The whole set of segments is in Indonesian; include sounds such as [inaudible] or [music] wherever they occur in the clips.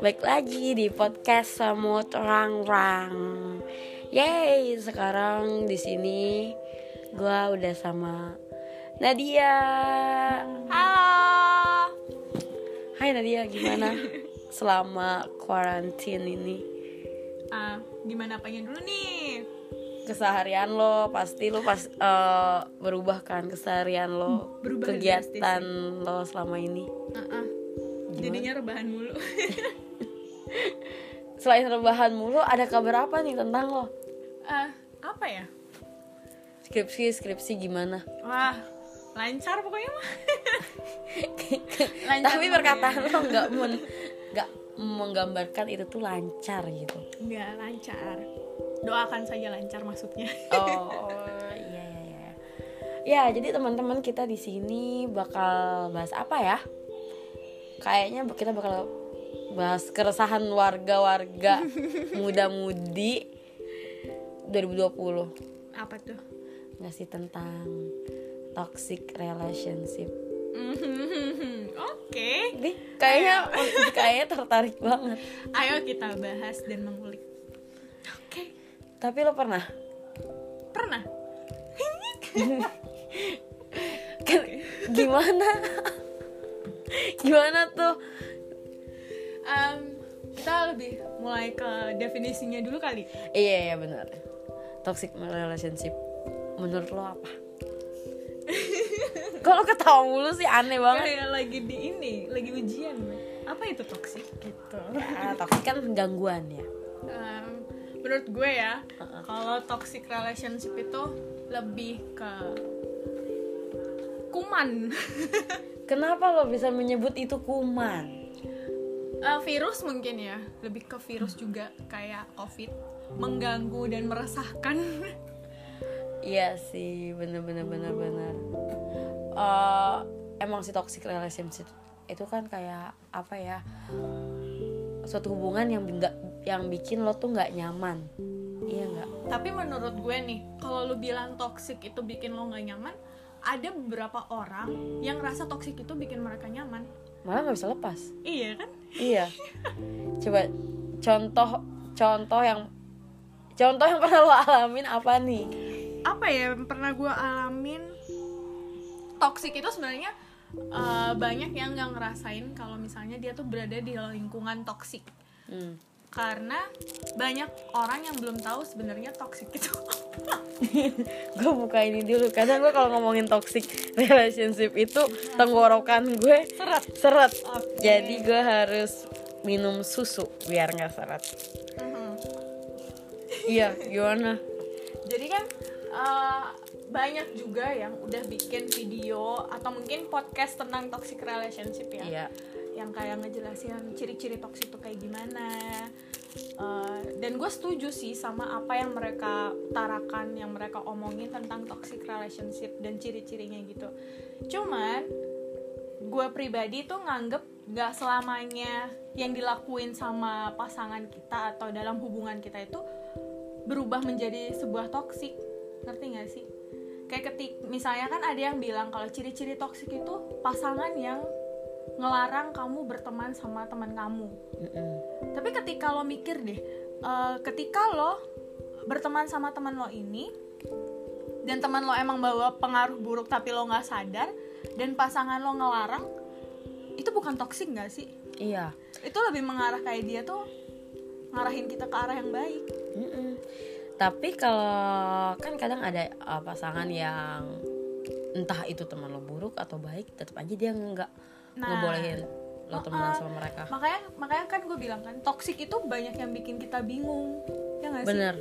Baik lagi di podcast Semut Rang-Rang. Yeay, sekarang di sini gua udah sama Nadia. Halo. Hai Nadia, gimana [laughs] selama karantin ini? Ah, gimana pengen dulu nih? Keseharian lo pasti lo pas eh, berubah kan keseharian lo, Berubah kegiatan lo selama ini. Uh-uh. Jadinya rebahan mulu. [laughs] Selain rebahan mulu, ada kabar apa nih tentang lo? Ah, apa ya? Skripsi, skripsi gimana? Wah, lancar pokoknya mah. [laughs] Lancar Tapi perkataan lo nggak men, nggak menggambarkan itu tuh lancar gitu. Enggak lancar. Doakan saja lancar maksudnya. [laughs] Oh iya iya iya. Ya jadi teman-teman kita di sini bakal bahas apa ya? Kayaknya kita bakal bahas keresahan warga-warga [laughs] muda-mudi 2020 apa tuh? nggak sih tentang toxic relationship. [laughs] Oke. Nih, kayaknya kayaknya tertarik banget. Ayo kita bahas dan mengulik. Tapi lo pernah Pernah? [laughs] Kan, gimana? gimana tuh? Em, kita lebih mulai ke definisinya dulu kali. Iya iya benar. Toxic relationship menurut lo apa? [laughs] Kalau ketawa mulu sih aneh banget. Kayak lagi di ini, lagi ujian. Apa itu toxic gitu? Ya, toxic kan gangguan ya. Em, menurut gue ya, kalau toxic relationship itu lebih ke kuman. [laughs] Kenapa lo bisa menyebut itu kuman? Eh, virus mungkin ya, lebih ke virus juga kayak covid mengganggu dan meresahkan. [laughs] Iya sih, bener bener bener bener. Eh, emang si toxic relationship itu kan kayak apa ya? Suatu hubungan yang yang bikin lo tuh nggak nyaman. Iya nggak? Tapi menurut gue nih, kalau lu bilang toxic itu bikin lo nggak nyaman, ada beberapa orang yang rasa toxic itu bikin mereka nyaman. Malah nggak bisa lepas. Iya kan? Iya. Coba contoh contoh yang contoh yang pernah lo alamin apa nih? apa ya yang pernah gue alamin toxic itu sebenarnya eh, banyak yang nggak ngerasain kalau misalnya dia tuh berada di lingkungan toxic Hmm. Karena banyak orang yang belum tahu sebenarnya toxic itu [laughs] gue buka ini dulu karena gue kalau ngomongin toxic relationship itu tenggorokan gue Seret. seret. Oke. jadi gue harus minum susu biar nggak seret. Mhm. iya [laughs] gimana? Jadi kan eh, banyak juga yang udah bikin video atau mungkin podcast tentang toxic relationship ya. Iya yang kayak ngejelasin ciri-ciri toksik itu kayak gimana. Uh, dan gue setuju sih sama apa yang mereka utarakan yang mereka omongin tentang toxic relationship dan ciri-cirinya gitu. Cuman gue pribadi tuh nganggep gak selamanya yang dilakuin sama pasangan kita atau dalam hubungan kita itu berubah menjadi sebuah toksik ngerti gak sih? Kayak ketik misalnya kan ada yang bilang kalau ciri-ciri toksik itu pasangan yang ngelarang kamu berteman sama teman kamu Mm-mm. tapi ketika lo mikir deh eh, ketika lo berteman sama teman lo ini dan teman lo emang bawa pengaruh buruk tapi lo nggak sadar dan pasangan lo ngelarang itu bukan toksik nggak sih iya itu lebih mengarah kayak dia tuh ngarahin kita ke arah yang baik Mm-mm. tapi kalau kan kadang ada uh, pasangan yang entah itu teman lo buruk atau baik tetap aja dia nggak Nah. ngebolehin lo temenan sama mereka. makanya makanya kan gue bilang kan toksik itu banyak yang bikin kita bingung. Ya nggak sih? Bener.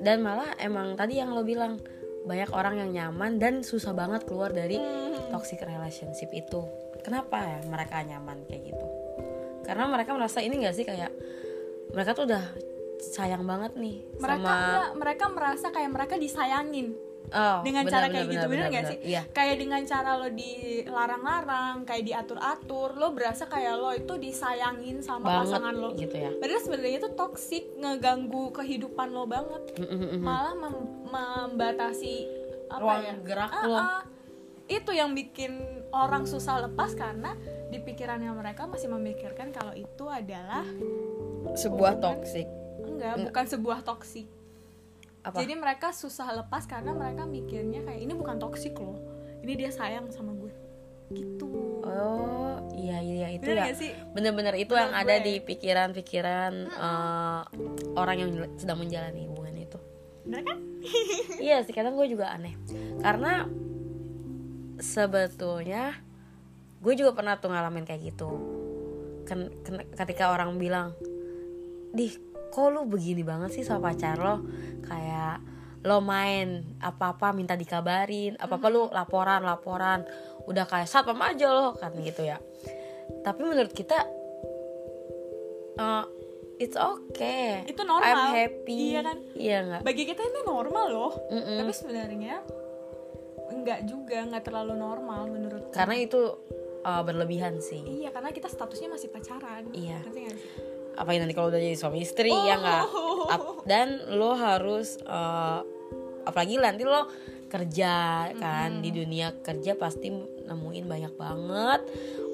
Dan malah emang tadi yang lo bilang banyak orang yang nyaman dan susah banget keluar dari Hmm. toxic relationship itu. Kenapa ya mereka nyaman kayak gitu? Karena mereka merasa ini gak sih kayak mereka tuh udah sayang banget nih mereka sama enggak, mereka merasa kayak mereka disayangin oh, dengan benar, cara benar, kayak gitu benar, bener benar, gak benar. sih? Iya. Kayak dengan cara lo dilarang-larang kayak diatur-atur lo berasa kayak lo itu disayangin sama banget pasangan lo. gitu ya. Padahal sebenarnya itu toksik ngeganggu kehidupan lo banget. Mm-mm-mm. malah mem- membatasi apa Ruang ya? gerak Ah, lo. ah. itu yang bikin orang susah lepas karena di pikirannya mereka masih memikirkan kalau itu adalah sebuah toxic. Enggak bukan sebuah toksik apa? Jadi mereka susah lepas karena mereka mikirnya kayak ini bukan toksik loh. Ini dia sayang sama gue. Gitu. Oh iya iya itu Bener ya. sih? Bener-bener itu Menurut yang ada gue. di pikiran-pikiran eh, orang yang sedang menjalani hubungan itu. Bener kan? [laughs] Iya sih kadang gue juga aneh. Karena sebetulnya gue juga pernah tuh ngalamin kayak gitu. Ken- ken- ketika orang bilang dih kok lu begini banget sih sama pacar lo? Kayak lo main apa-apa minta dikabarin apa-apa lu laporan laporan. Udah kayak satpam aja lo kan gitu ya. Tapi menurut kita eh, it's okay. Itu normal. I'm happy. Iya kan? iya nggak? Bagi kita itu normal loh. Mm-mm. tapi sebenarnya enggak juga nggak terlalu normal menurut karena itu uh, berlebihan sih. Iya karena kita statusnya masih pacaran. Iya. Nggak sih? Apalagi nanti kalau udah jadi suami istri ya nggak? Oh. Ap- dan lo harus uh, apalagi nanti lo kerja kan? Di dunia kerja pasti nemuin banyak banget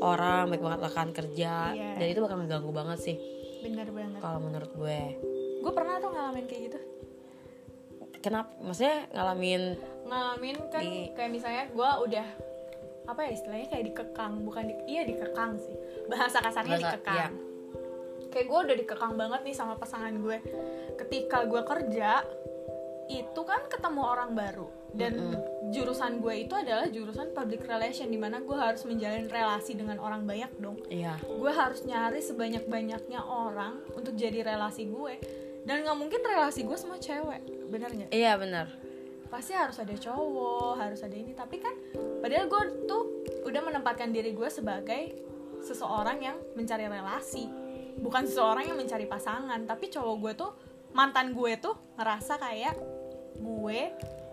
orang banyak banget rekan kerja. Iya. dan itu bakal ngeganggu banget sih. Bener banget. Kalau menurut gue. Gue pernah tuh ngalamin kayak gitu. Kenapa? Maksudnya ngalamin ngalamin kan Di- kayak misalnya gue udah apa ya istilahnya kayak dikekang. Bukan di, iya dikekang sih. Bahasa kasarnya Bahasa- dikekang. iya. Kayak gue udah dikekang banget nih sama pasangan gue. Ketika gue kerja itu kan ketemu orang baru. Dan jurusan gue itu adalah jurusan public relation di mana gue harus menjalin relasi dengan orang banyak dong. Iya. Gue harus nyari sebanyak banyaknya orang untuk jadi relasi gue dan nggak mungkin relasi gue semua cewek bener nggak? Iya benar pasti harus ada cowok harus ada ini. Tapi kan padahal gue tuh udah menempatkan diri gue sebagai seseorang yang mencari relasi bukan seseorang yang mencari pasangan tapi cowok gue tuh mantan gue tuh ngerasa kayak gue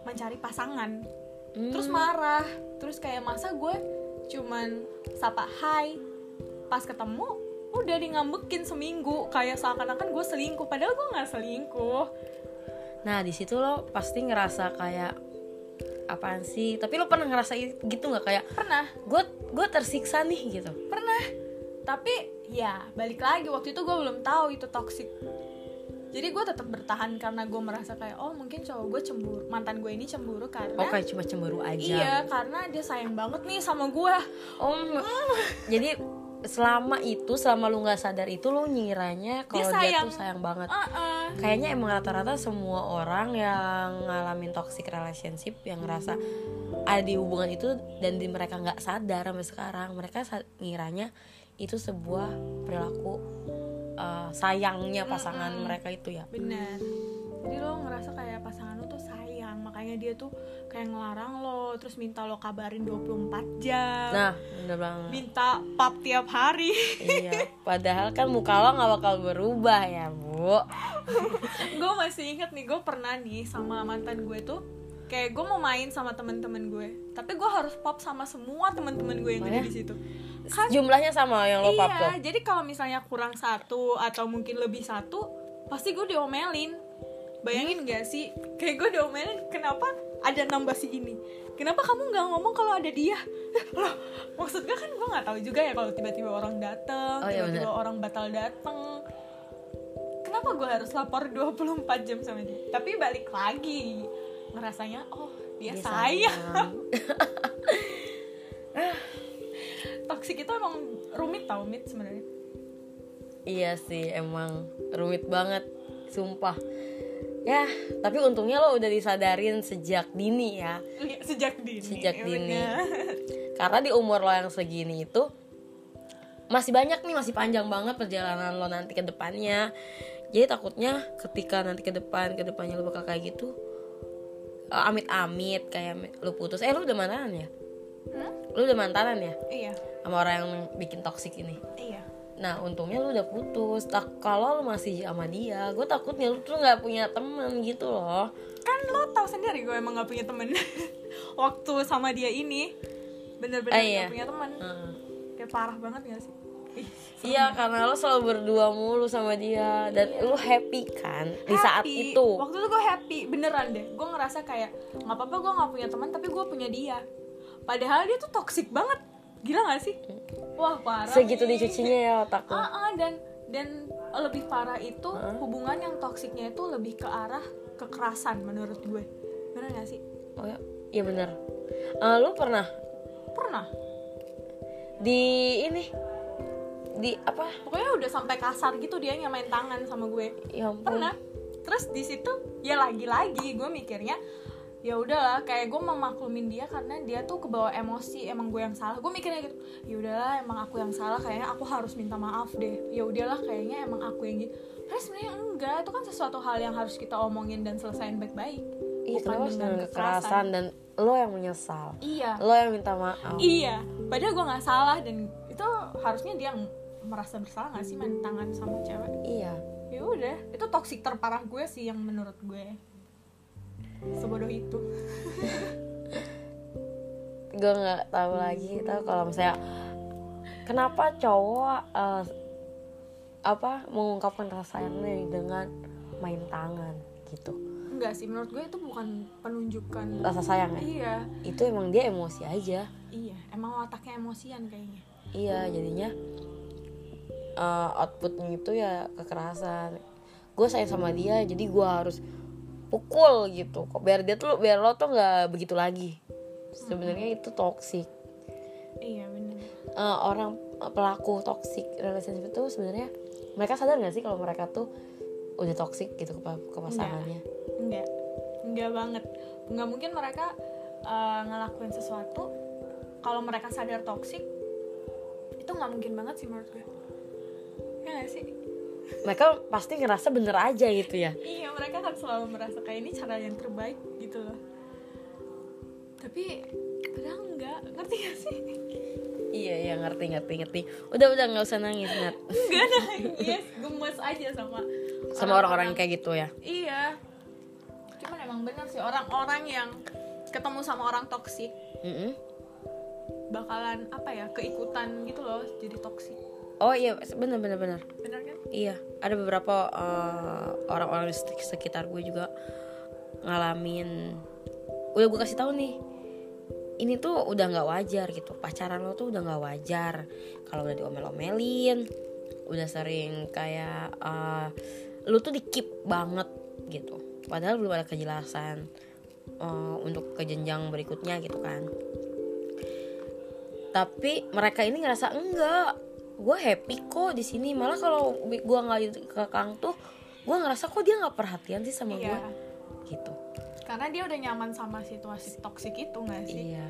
mencari pasangan. Terus marah. Terus kayak masa gue cuman sapa hai. Pas ketemu udah di ngambekin seminggu. Kayak seakan-akan gue selingkuh padahal gue nggak selingkuh. Nah di situ lo pasti ngerasa kayak apaan sih? Tapi lo pernah ngerasa gitu nggak? Kayak pernah. Gue gue tersiksa nih gitu. Pernah tapi ya balik lagi waktu itu gue belum tahu itu toxic. Jadi gue tetap bertahan karena gue merasa kayak oh mungkin cowok gue cemburu mantan gue ini cemburu karena oh kayak cuma cemburu aja. Iya karena dia sayang banget nih sama gue Oh, jadi selama itu selama lu nggak sadar itu lu ngiranya kalau dia, sayang. tuh sayang banget. uh Kayaknya emang rata-rata semua orang yang ngalamin toxic relationship yang ngerasa ada di hubungan itu dan di mereka nggak sadar sampai sekarang mereka ngiranya itu sebuah perilaku uh, sayangnya pasangan mereka itu ya. benar jadi lo ngerasa kayak pasangan lo tuh sayang makanya dia tuh kayak ngelarang lo terus minta lo kabarin 24 jam Nah, bener banget. minta pap tiap hari iya, padahal kan muka lo nggak bakal berubah ya, Bu. [laughs] gue masih inget nih gue pernah nih sama mantan gue tuh kayak gue mau main sama teman-teman gue tapi gue harus pop sama semua teman-teman gue yang ada Oh ya? di situ Jumlahnya sama yang lo iya jadi kalau misalnya kurang satu atau mungkin lebih satu pasti gue diomelin. Bayangin gak sih? Kayak gue diomelin kenapa ada nambah si ini? Kenapa kamu nggak ngomong kalau ada dia? [laughs] Loh maksud gue kan gue nggak tahu juga ya kalau tiba-tiba orang dateng Oh, iya tiba-tiba bener. orang batal dateng. Kenapa gue harus lapor 24 jam sama dia? Tapi balik lagi ngerasanya oh dia, Dia sayang [laughs] [laughs] toxic itu emang rumit tau mit sebenarnya Iya sih, emang rumit banget, sumpah. Ya, tapi untungnya lo udah disadarin sejak dini ya. Iya, sejak dini Sejak ya dini. bener. [laughs] Karena di umur lo yang segini itu masih banyak nih, masih panjang banget perjalanan lo nanti ke depannya. Jadi takutnya ketika nanti ke depan, ke depannya lo bakal kayak gitu. eh, Amit-amit kayak lo putus. Eh, lo udah mantanan ya? Hmm? Lo udah mantanan ya? iya Sama orang yang bikin toksik ini. iya Nah untungnya lu udah putus. Tak kalau lu masih sama dia, gue takutnya lu tuh nggak punya teman gitu loh. kan lo tau sendiri gue emang gak punya temen [laughs] waktu sama dia ini bener-bener Ah, iya. gak punya temen Heeh. kayak parah banget gak sih Ih, Iya karena lo selalu berdua mulu sama dia dan lu happy kan di saat happy. itu. waktu itu gue happy beneran deh gue ngerasa kayak nggak apa-apa gue nggak punya teman tapi gue punya dia padahal dia tuh toxic banget gila gak sih? Wah parah segitu nih. dicucinya ya otakku Ah, ah, dan dan lebih parah itu hubungan yang toksiknya itu lebih ke arah kekerasan menurut gue. Bener gak sih? Oh ya? Iya bener. Eh, lu pernah? Pernah. Di ini di apa? Pokoknya udah sampai kasar gitu dia yang main tangan sama gue. Ya ampun. pernah? Terus di situ ya lagi-lagi gue mikirnya ya udahlah kayak gue memaklumin dia karena dia tuh kebawa emosi emang gue yang salah. Gue mikirnya gitu ya udahlah emang aku yang salah kayaknya aku harus minta maaf deh. Ya udahlah kayaknya emang aku yang gitu. Terus sebenarnya enggak itu kan sesuatu hal yang harus kita omongin dan selesaiin baik-baik. Iya bukan kenapa harus dengan kekerasan. dan lo yang menyesal? Iya. Lo yang minta maaf. Iya padahal gue nggak salah dan itu harusnya dia yang merasa bersalah gak sih main tangan sama cewek? Iya. Ya udah itu toksik terparah gue sih yang menurut gue sebodoh itu. Gue nggak tahu lagi tahu kalau misalnya kenapa cowok eh, apa mengungkapkan rasa sayangnya dengan main tangan gitu? Enggak sih menurut gue itu bukan penunjukan rasa sayang ya? Iya. Itu emang dia emosi aja. Iya emang otaknya emosian kayaknya. Iya jadinya eh, outputnya itu ya kekerasan. Gue sayang sama dia jadi gue harus pukul gitu. Kok biar dia tuh biar lo tuh nggak begitu lagi. Sebenarnya itu toxic. Iya bener. Eh, orang pelaku toxic relationship itu sebenarnya mereka sadar nggak sih kalau mereka tuh udah toxic gitu ke, ke pasangannya? Enggak. Enggak. Banget. Nggak mungkin mereka uh, ngelakuin sesuatu kalau mereka sadar toksik itu nggak mungkin banget sih menurut gue. Ya nggak sih mereka pasti ngerasa bener aja gitu ya. Iya mereka kan selalu merasa kayak ini cara yang terbaik gitu loh. Tapi padahal enggak. Ngerti gak sih? Iya iya ngerti ngerti ngerti. Udah udah nggak usah nangis Nat. Enggak nangis. Gemes aja sama sama orang-orang. kayak gitu ya? Iya. Cuman emang bener sih orang-orang yang ketemu sama orang toksik Mm-mm. bakalan apa ya keikutan gitu loh jadi toksik oh iya bener bener bener. Bener kan iya ada beberapa eh, orang-orang di sek- sekitar gue juga ngalamin. Udah gue kasih tahu nih ini tuh udah nggak wajar gitu. Pacaran lo tuh udah nggak wajar. Kalau udah diomel-omelin udah sering kayak eh, lu tuh di keep banget gitu. Padahal belum ada kejelasan eh, untuk ke jenjang berikutnya gitu kan. Tapi mereka ini ngerasa enggak gue happy kok di sini. Malah kalau gue nggak kekang tuh gue ngerasa kok dia nggak perhatian sih sama Iya. gue gitu. Karena dia udah nyaman sama situasi toksik itu nggak sih? Iya.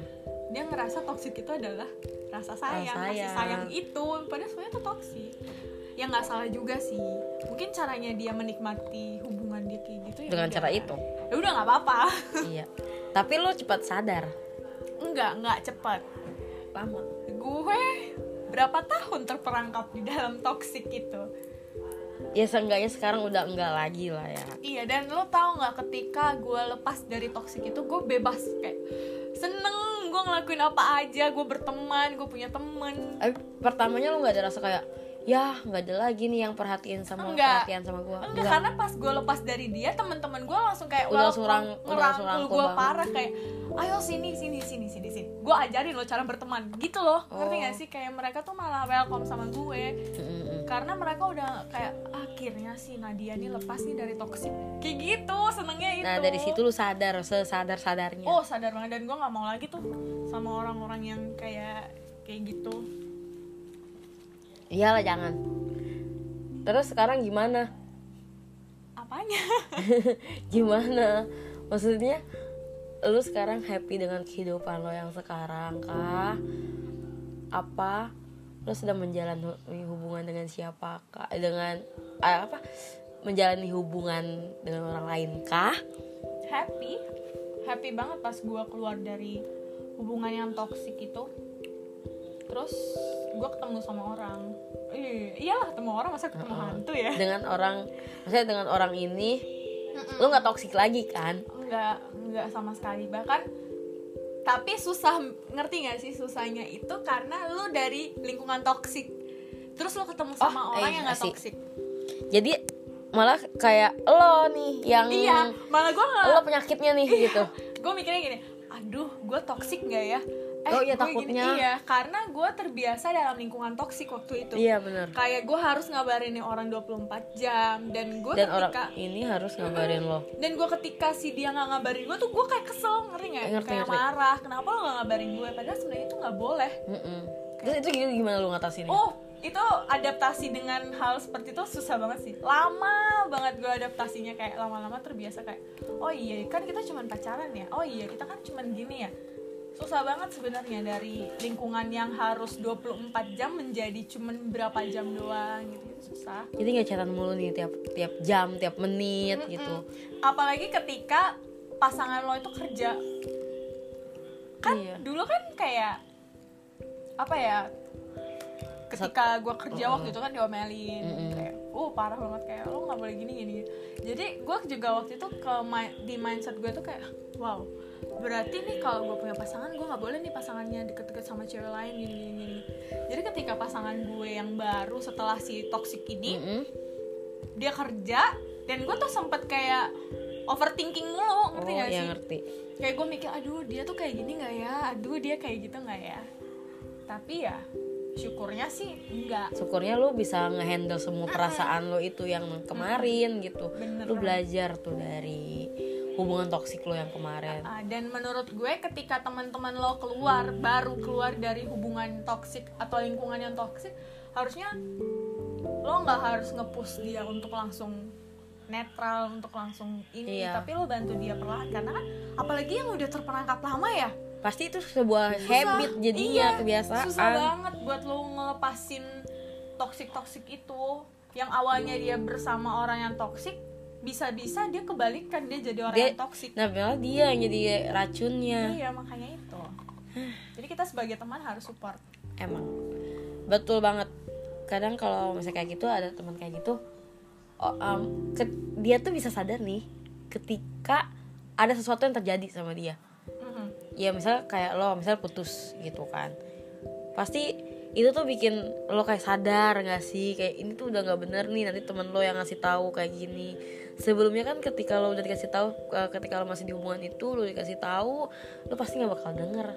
Dia ngerasa toksik itu adalah rasa sayang, Rasa sayang. sayang itu. Padahal sebenarnya itu toksik ya nggak salah juga sih. Mungkin caranya dia menikmati hubungan dia kayak gitu ya dengan udah. cara itu? Ya udah nggak apa-apa. [laughs] Iya. Tapi lo cepat sadar? Enggak nggak cepat. Lama. Gue berapa tahun terperangkap di dalam toksik itu? Ya seenggaknya sekarang udah enggak lagi lah ya. Iya dan lo tau nggak ketika gue lepas dari toksik itu gue bebas kayak seneng gue ngelakuin apa aja gue berteman gue punya temen. Tapi pertamanya lo nggak ada rasa kayak ya nggak ada lagi nih yang perhatiin sama Enggak. perhatian sama gue Enggak, karena pas gue lepas dari dia teman-teman gue langsung kayak Udah langsung rang- udah langsung ngerangkul rangkul gue parah kayak ayo sini sini sini sini sini. Gue ajarin lo cara berteman gitu loh. Ngerti Oh. gak sih? Kayak mereka tuh malah welcome sama gue. Karena mereka udah kayak akhirnya si Nadia nih lepas nih dari toksik kayak gitu senengnya itu. Nah dari situ lu sadar sesadar sadarnya oh sadar banget. Dan gue nggak mau lagi tuh sama orang-orang yang kayak kayak gitu iyalah jangan. Terus sekarang gimana? Apanya? [laughs] Gimana? Maksudnya lu sekarang happy dengan kehidupan lo yang sekarang kah? Apa? Lo sedang menjalani hubungan dengan siapa kah? Eh, dengan eh, apa? Menjalani hubungan dengan orang lain kah? Happy. Happy banget pas gue keluar dari hubungan yang toksik itu. Terus gue ketemu sama orang Ih, iyalah ketemu orang masa ketemu hantu ya? Dengan orang maksudnya dengan orang ini lo nggak toksik lagi kan? Nggak nggak sama sekali. Bahkan tapi susah ngerti nggak sih susahnya itu? Karena lu dari lingkungan toksik terus lu ketemu sama Oh, orang eh, yang nggak asik. toksik jadi malah kayak lo nih yang iya malah gue nggak lo penyakitnya nih gitu. gue mikirnya gini aduh gue toksik nggak ya eh Oh, iya, gue gini, takutnya. iya karena gue terbiasa dalam lingkungan toksik waktu itu. Iya benar. Kayak gue harus ngabarin nih orang 24 jam dan gue dan orang ketika ini harus ngabarin lo. Dan gue ketika si dia nggak ngabarin gue tuh gue kayak kesel ngerti nggak? Kayak ngerti. marah kenapa lo nggak ngabarin gue padahal sebenarnya itu nggak boleh. Mm-mm. Terus itu gimana, lu ngatasinnya? Oh itu adaptasi dengan hal seperti itu susah banget sih. Lama banget gue adaptasinya kayak lama-lama terbiasa kayak oh iya kan kita cuman pacaran ya? Oh iya kita kan cuman gini ya susah banget sebenarnya dari lingkungan yang harus 24 jam menjadi cuman berapa jam doang gitu, gitu susah. Jadi nggak chatan mulu nih tiap tiap jam tiap menit gitu. Apalagi ketika pasangan lo itu kerja. Kan Iya. dulu kan kayak apa ya ketika gue kerja waktu itu kan diomelin. Mm-mm. kayak uh parah banget kayak lo nggak boleh gini gini jadi gue juga waktu itu ke di mindset gue tuh kayak wow berarti nih kalau gue punya pasangan gue nggak boleh nih pasangannya deket-deket sama cewek lain gini gini gini. Jadi ketika pasangan gue yang baru setelah si toxic ini Mm-mm. dia kerja dan gue tuh sempet kayak overthinking mulu ngerti oh gak ya sih? ngerti. Kayak gue mikir aduh dia tuh kayak gini nggak ya? Aduh dia kayak gitu nggak ya? Tapi ya syukurnya sih enggak syukurnya lu bisa ngehandle semua perasaan lo itu yang kemarin gitu. Bener lu belajar tuh dari hubungan toksik lo yang kemarin. Ah, dan menurut gue ketika teman-teman lo keluar baru keluar dari hubungan toksik atau lingkungan yang toksik harusnya lo nggak harus ngepush dia untuk langsung netral untuk langsung ini Iya. tapi lo bantu dia perlahan. Karena kan apalagi yang udah terperangkap lama ya. Pasti itu sebuah habit jadinya Iya, kebiasaan. susah banget buat lo ngelepasin toksik toksik itu. Yang awalnya dia bersama orang yang toksik bisa-bisa dia kebalikan dia jadi orang Dia- yang toksik nah malah dia yang jadi racunnya. Iya makanya itu. Jadi kita sebagai teman harus support. Emang. Betul banget. Kadang kalau misalnya kayak gitu ada teman kayak gitu oh, em, ke- dia tuh bisa sadar nih ketika ada sesuatu yang terjadi sama dia. Mhm. ya misalnya kayak lo misalnya putus gitu kan. Pasti itu tuh bikin lo kayak sadar gak sih? Kayak ini tuh udah nggak bener nih nanti temen lo yang ngasih tahu kayak gini. Sebelumnya kan ketika lo udah dikasih tahu eh, ketika lo masih di hubungan itu lo dikasih tahu lo pasti nggak bakal denger.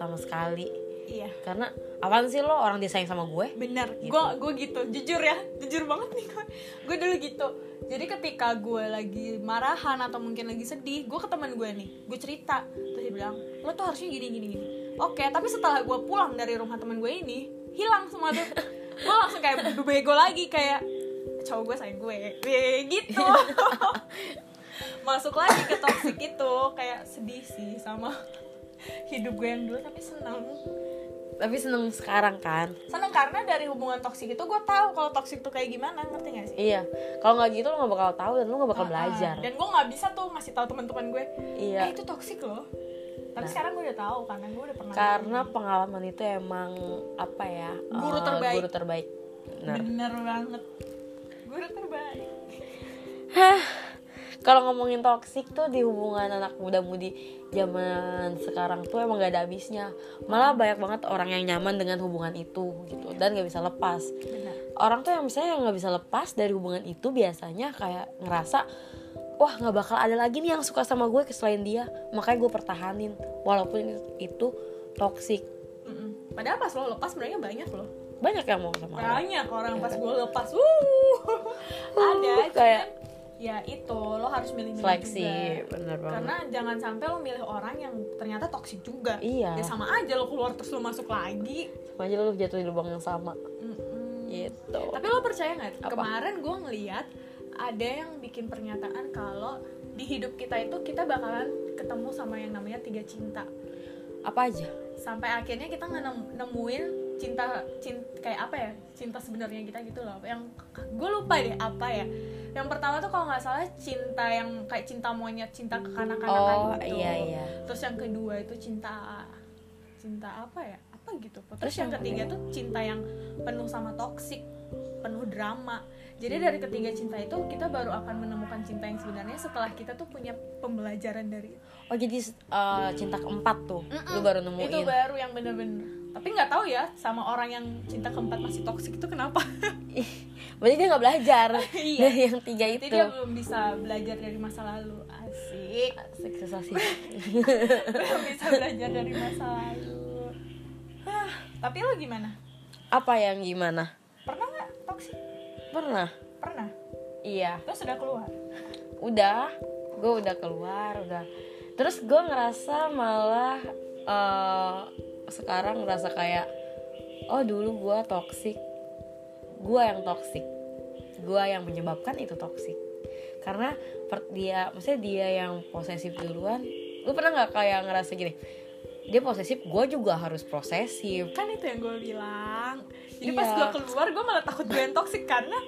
Sama sekali. Iya. Karena apaan sih lo? Orang disayang sama gue? Bener. Gitu. gue gue gitu. Jujur ya jujur banget nih gue gue dulu gitu. Jadi ketika gue lagi marahan atau mungkin lagi sedih gue ke teman gue nih. Gue cerita. Terus dia bilang lo tuh harusnya gini gini gini oke tapi setelah gue pulang dari rumah teman gue ini hilang semua tuh. Gue langsung kayak bego lagi kayak cowok gue sayang gue gitu. [laughs] Masuk lagi ke toxic itu kayak sedih sih sama hidup gue yang dulu tapi seneng. Tapi seneng sekarang kan? Seneng karena dari hubungan toksik itu gue tahu kalau toksik tuh kayak gimana ngerti gak sih? Iya. Kalau nggak gitu lo nggak bakal tahu dan lo nggak bakal Ah, belajar. Dan gue nggak bisa tuh ngasih tahu teman-teman gue iya. Eh itu toksik loh tapi sekarang gue udah tahu karena gue udah pernah karena pengalaman itu emang apa ya Guru eh, terbaik. guru terbaik. Benar bener banget. Guru terbaik. Kalau ngomongin toksik tuh di hubungan anak muda-mudi zaman sekarang tuh emang gak ada habisnya. Malah banyak banget orang yang nyaman dengan hubungan itu gitu. Dan gak bisa lepas. Bener. Orang tuh yang misalnya yang nggak bisa lepas dari hubungan itu biasanya kayak ngerasa wah nggak bakal ada lagi nih yang suka sama gue selain dia. Makanya gue pertahanin walaupun itu, toksik Mm-mm. padahal pas lo lepas sebenarnya banyak loh. Banyak yang mau sama lo. Banyak orang pas gue lepas. [laughs] Uh ada Uh, kayak- cuman ya itu lo harus milih-milih seleksi juga. bener banget. Karena jangan sampai lo milih orang yang ternyata toksik juga. Iya. ya sama aja lo keluar terus lo masuk lagi. Sama aja lo jatuh di lubang yang sama. Mm-mm. gitu. Tapi lo percaya nggak? Kemarin gue ngeliat ada yang bikin pernyataan kalau di hidup kita itu kita bakalan ketemu sama yang namanya tiga cinta. apa aja Sampai akhirnya kita nge- nemuin cinta, cinta kayak apa ya? Cinta sebenarnya kita gitu loh. Yang gue lupa deh apa ya. Yang pertama tuh kalau nggak salah cinta yang kayak cinta monyet, cinta kekanak-kanakan oh gitu. iya iya Terus yang kedua itu cinta cinta apa ya? Apa gitu. Terus, Terus yang yang ketiga tuh cinta yang penuh sama toksik, penuh drama. Jadi dari ketiga cinta itu kita baru akan menemukan cinta yang sebenarnya setelah kita tuh punya pembelajaran dari oh jadi eh, cinta keempat tuh Mm-mm. lu baru nemuin itu baru yang bener-bener. Tapi nggak tahu ya sama orang yang cinta keempat masih toksik itu kenapa? berarti dia nggak belajar [laughs] Iya. dari yang tiga Jadi itu dia belum bisa belajar dari masa lalu. Asik. asik susah sih [laughs] belum [laughs] bisa belajar dari masa lalu Hah, tapi lo gimana apa yang gimana pernah? Pernah. Iya. Lo sudah keluar? Udah. Gue udah keluar udah. Terus gue ngerasa malah eh, sekarang ngerasa kayak oh dulu gue toksik gue yang toksik gue yang menyebabkan itu toksik karena per- dia maksudnya dia yang posesif duluan. Lu pernah nggak kayak ngerasa gini? Dia posesif gue juga harus posesif. Kan itu yang gue bilang jadi Iya. pas gue keluar gue malah takut gue yang toxic karena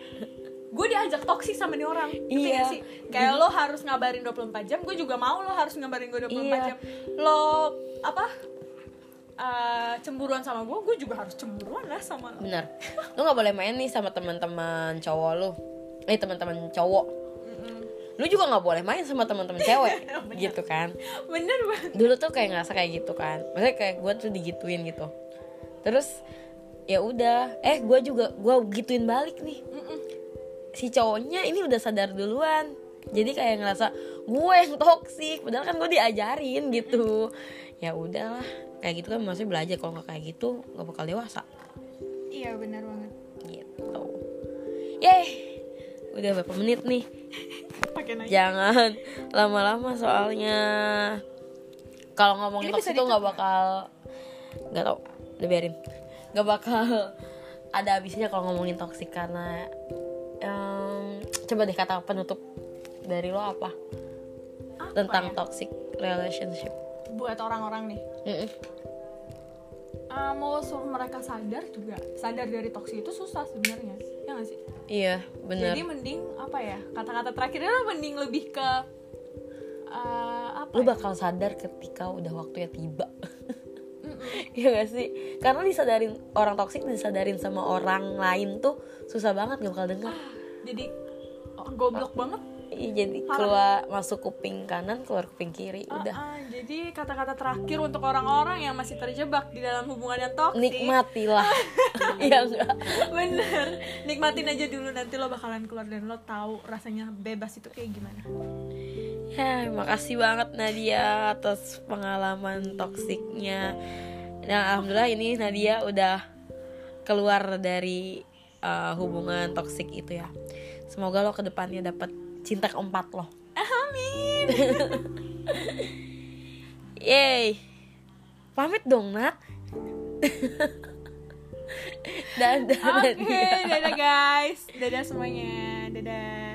gue diajak toxic sama nih orang. Ngerti Iya. sih? Kayak lo harus ngabarin 24 jam gue juga mau lo harus ngabarin gue 24 Iya. jam. Lo apa eh, cemburuan sama gue gue juga harus cemburuan lah sama lo. Bener. Lu nggak boleh main nih sama teman-teman cowok lu eh teman-teman cowok. Lu juga nggak boleh main sama teman-teman cewek. [laughs] Gitu kan? Bener banget. Dulu tuh kayak ngerasa kayak gitu kan. Maksudnya kayak gue tuh digituin gitu. Terus ya udah. Eh gue juga gue gituin balik nih. Mm-mm. si cowoknya ini udah sadar duluan. Jadi kayak ngerasa gue yang toksik padahal kan gue diajarin gitu. Ya udahlah. Kayak gitu kan maksudnya belajar. Kalau nggak kayak gitu nggak bakal dewasa. Iya bener banget. Gitu. Yeay udah berapa menit nih? [laughs] Jangan lama-lama soalnya. Kalau ngomongin toxic tuh nggak bakal nggak tau udah biarin nggak bakal ada habisnya kalau ngomongin toxic karena em, coba deh kata penutup dari lo apa Apa tentang ya? toxic relationship buat orang-orang nih Mm-mm. eh, mau suruh mereka sadar juga sadar dari toxic itu susah sebenarnya ya gak sih iya bener jadi mending apa ya kata-kata terakhirnya lo mending lebih ke eh, apa lu ya? bakal sadar ketika udah waktunya tiba [laughs] Iya gak sih? Karena disadarin orang toksik disadarin sama orang lain tuh susah banget gak bakal denger. jadi oh, goblok banget Iya, jadi keluar masuk kuping kanan, keluar kuping kiri, Ah, udah. ah, jadi kata-kata terakhir untuk orang-orang yang masih terjebak di dalam hubungan yang toksik Nikmatilah. [laughs] Iya enggak? bener nikmatin aja dulu nanti lo bakalan keluar dan lo tahu rasanya bebas itu kayak gimana Ya, makasih banget Nadia atas pengalaman toksiknya. Dan alhamdulillah ini Nadia udah keluar dari uh, hubungan toksik itu ya. Semoga lo ke depannya dapat cinta keempat lo. amin [laughs] Yeay Pamit dong Nat [laughs] Dadah oke Nadia. dadah guys dadah semuanya dadah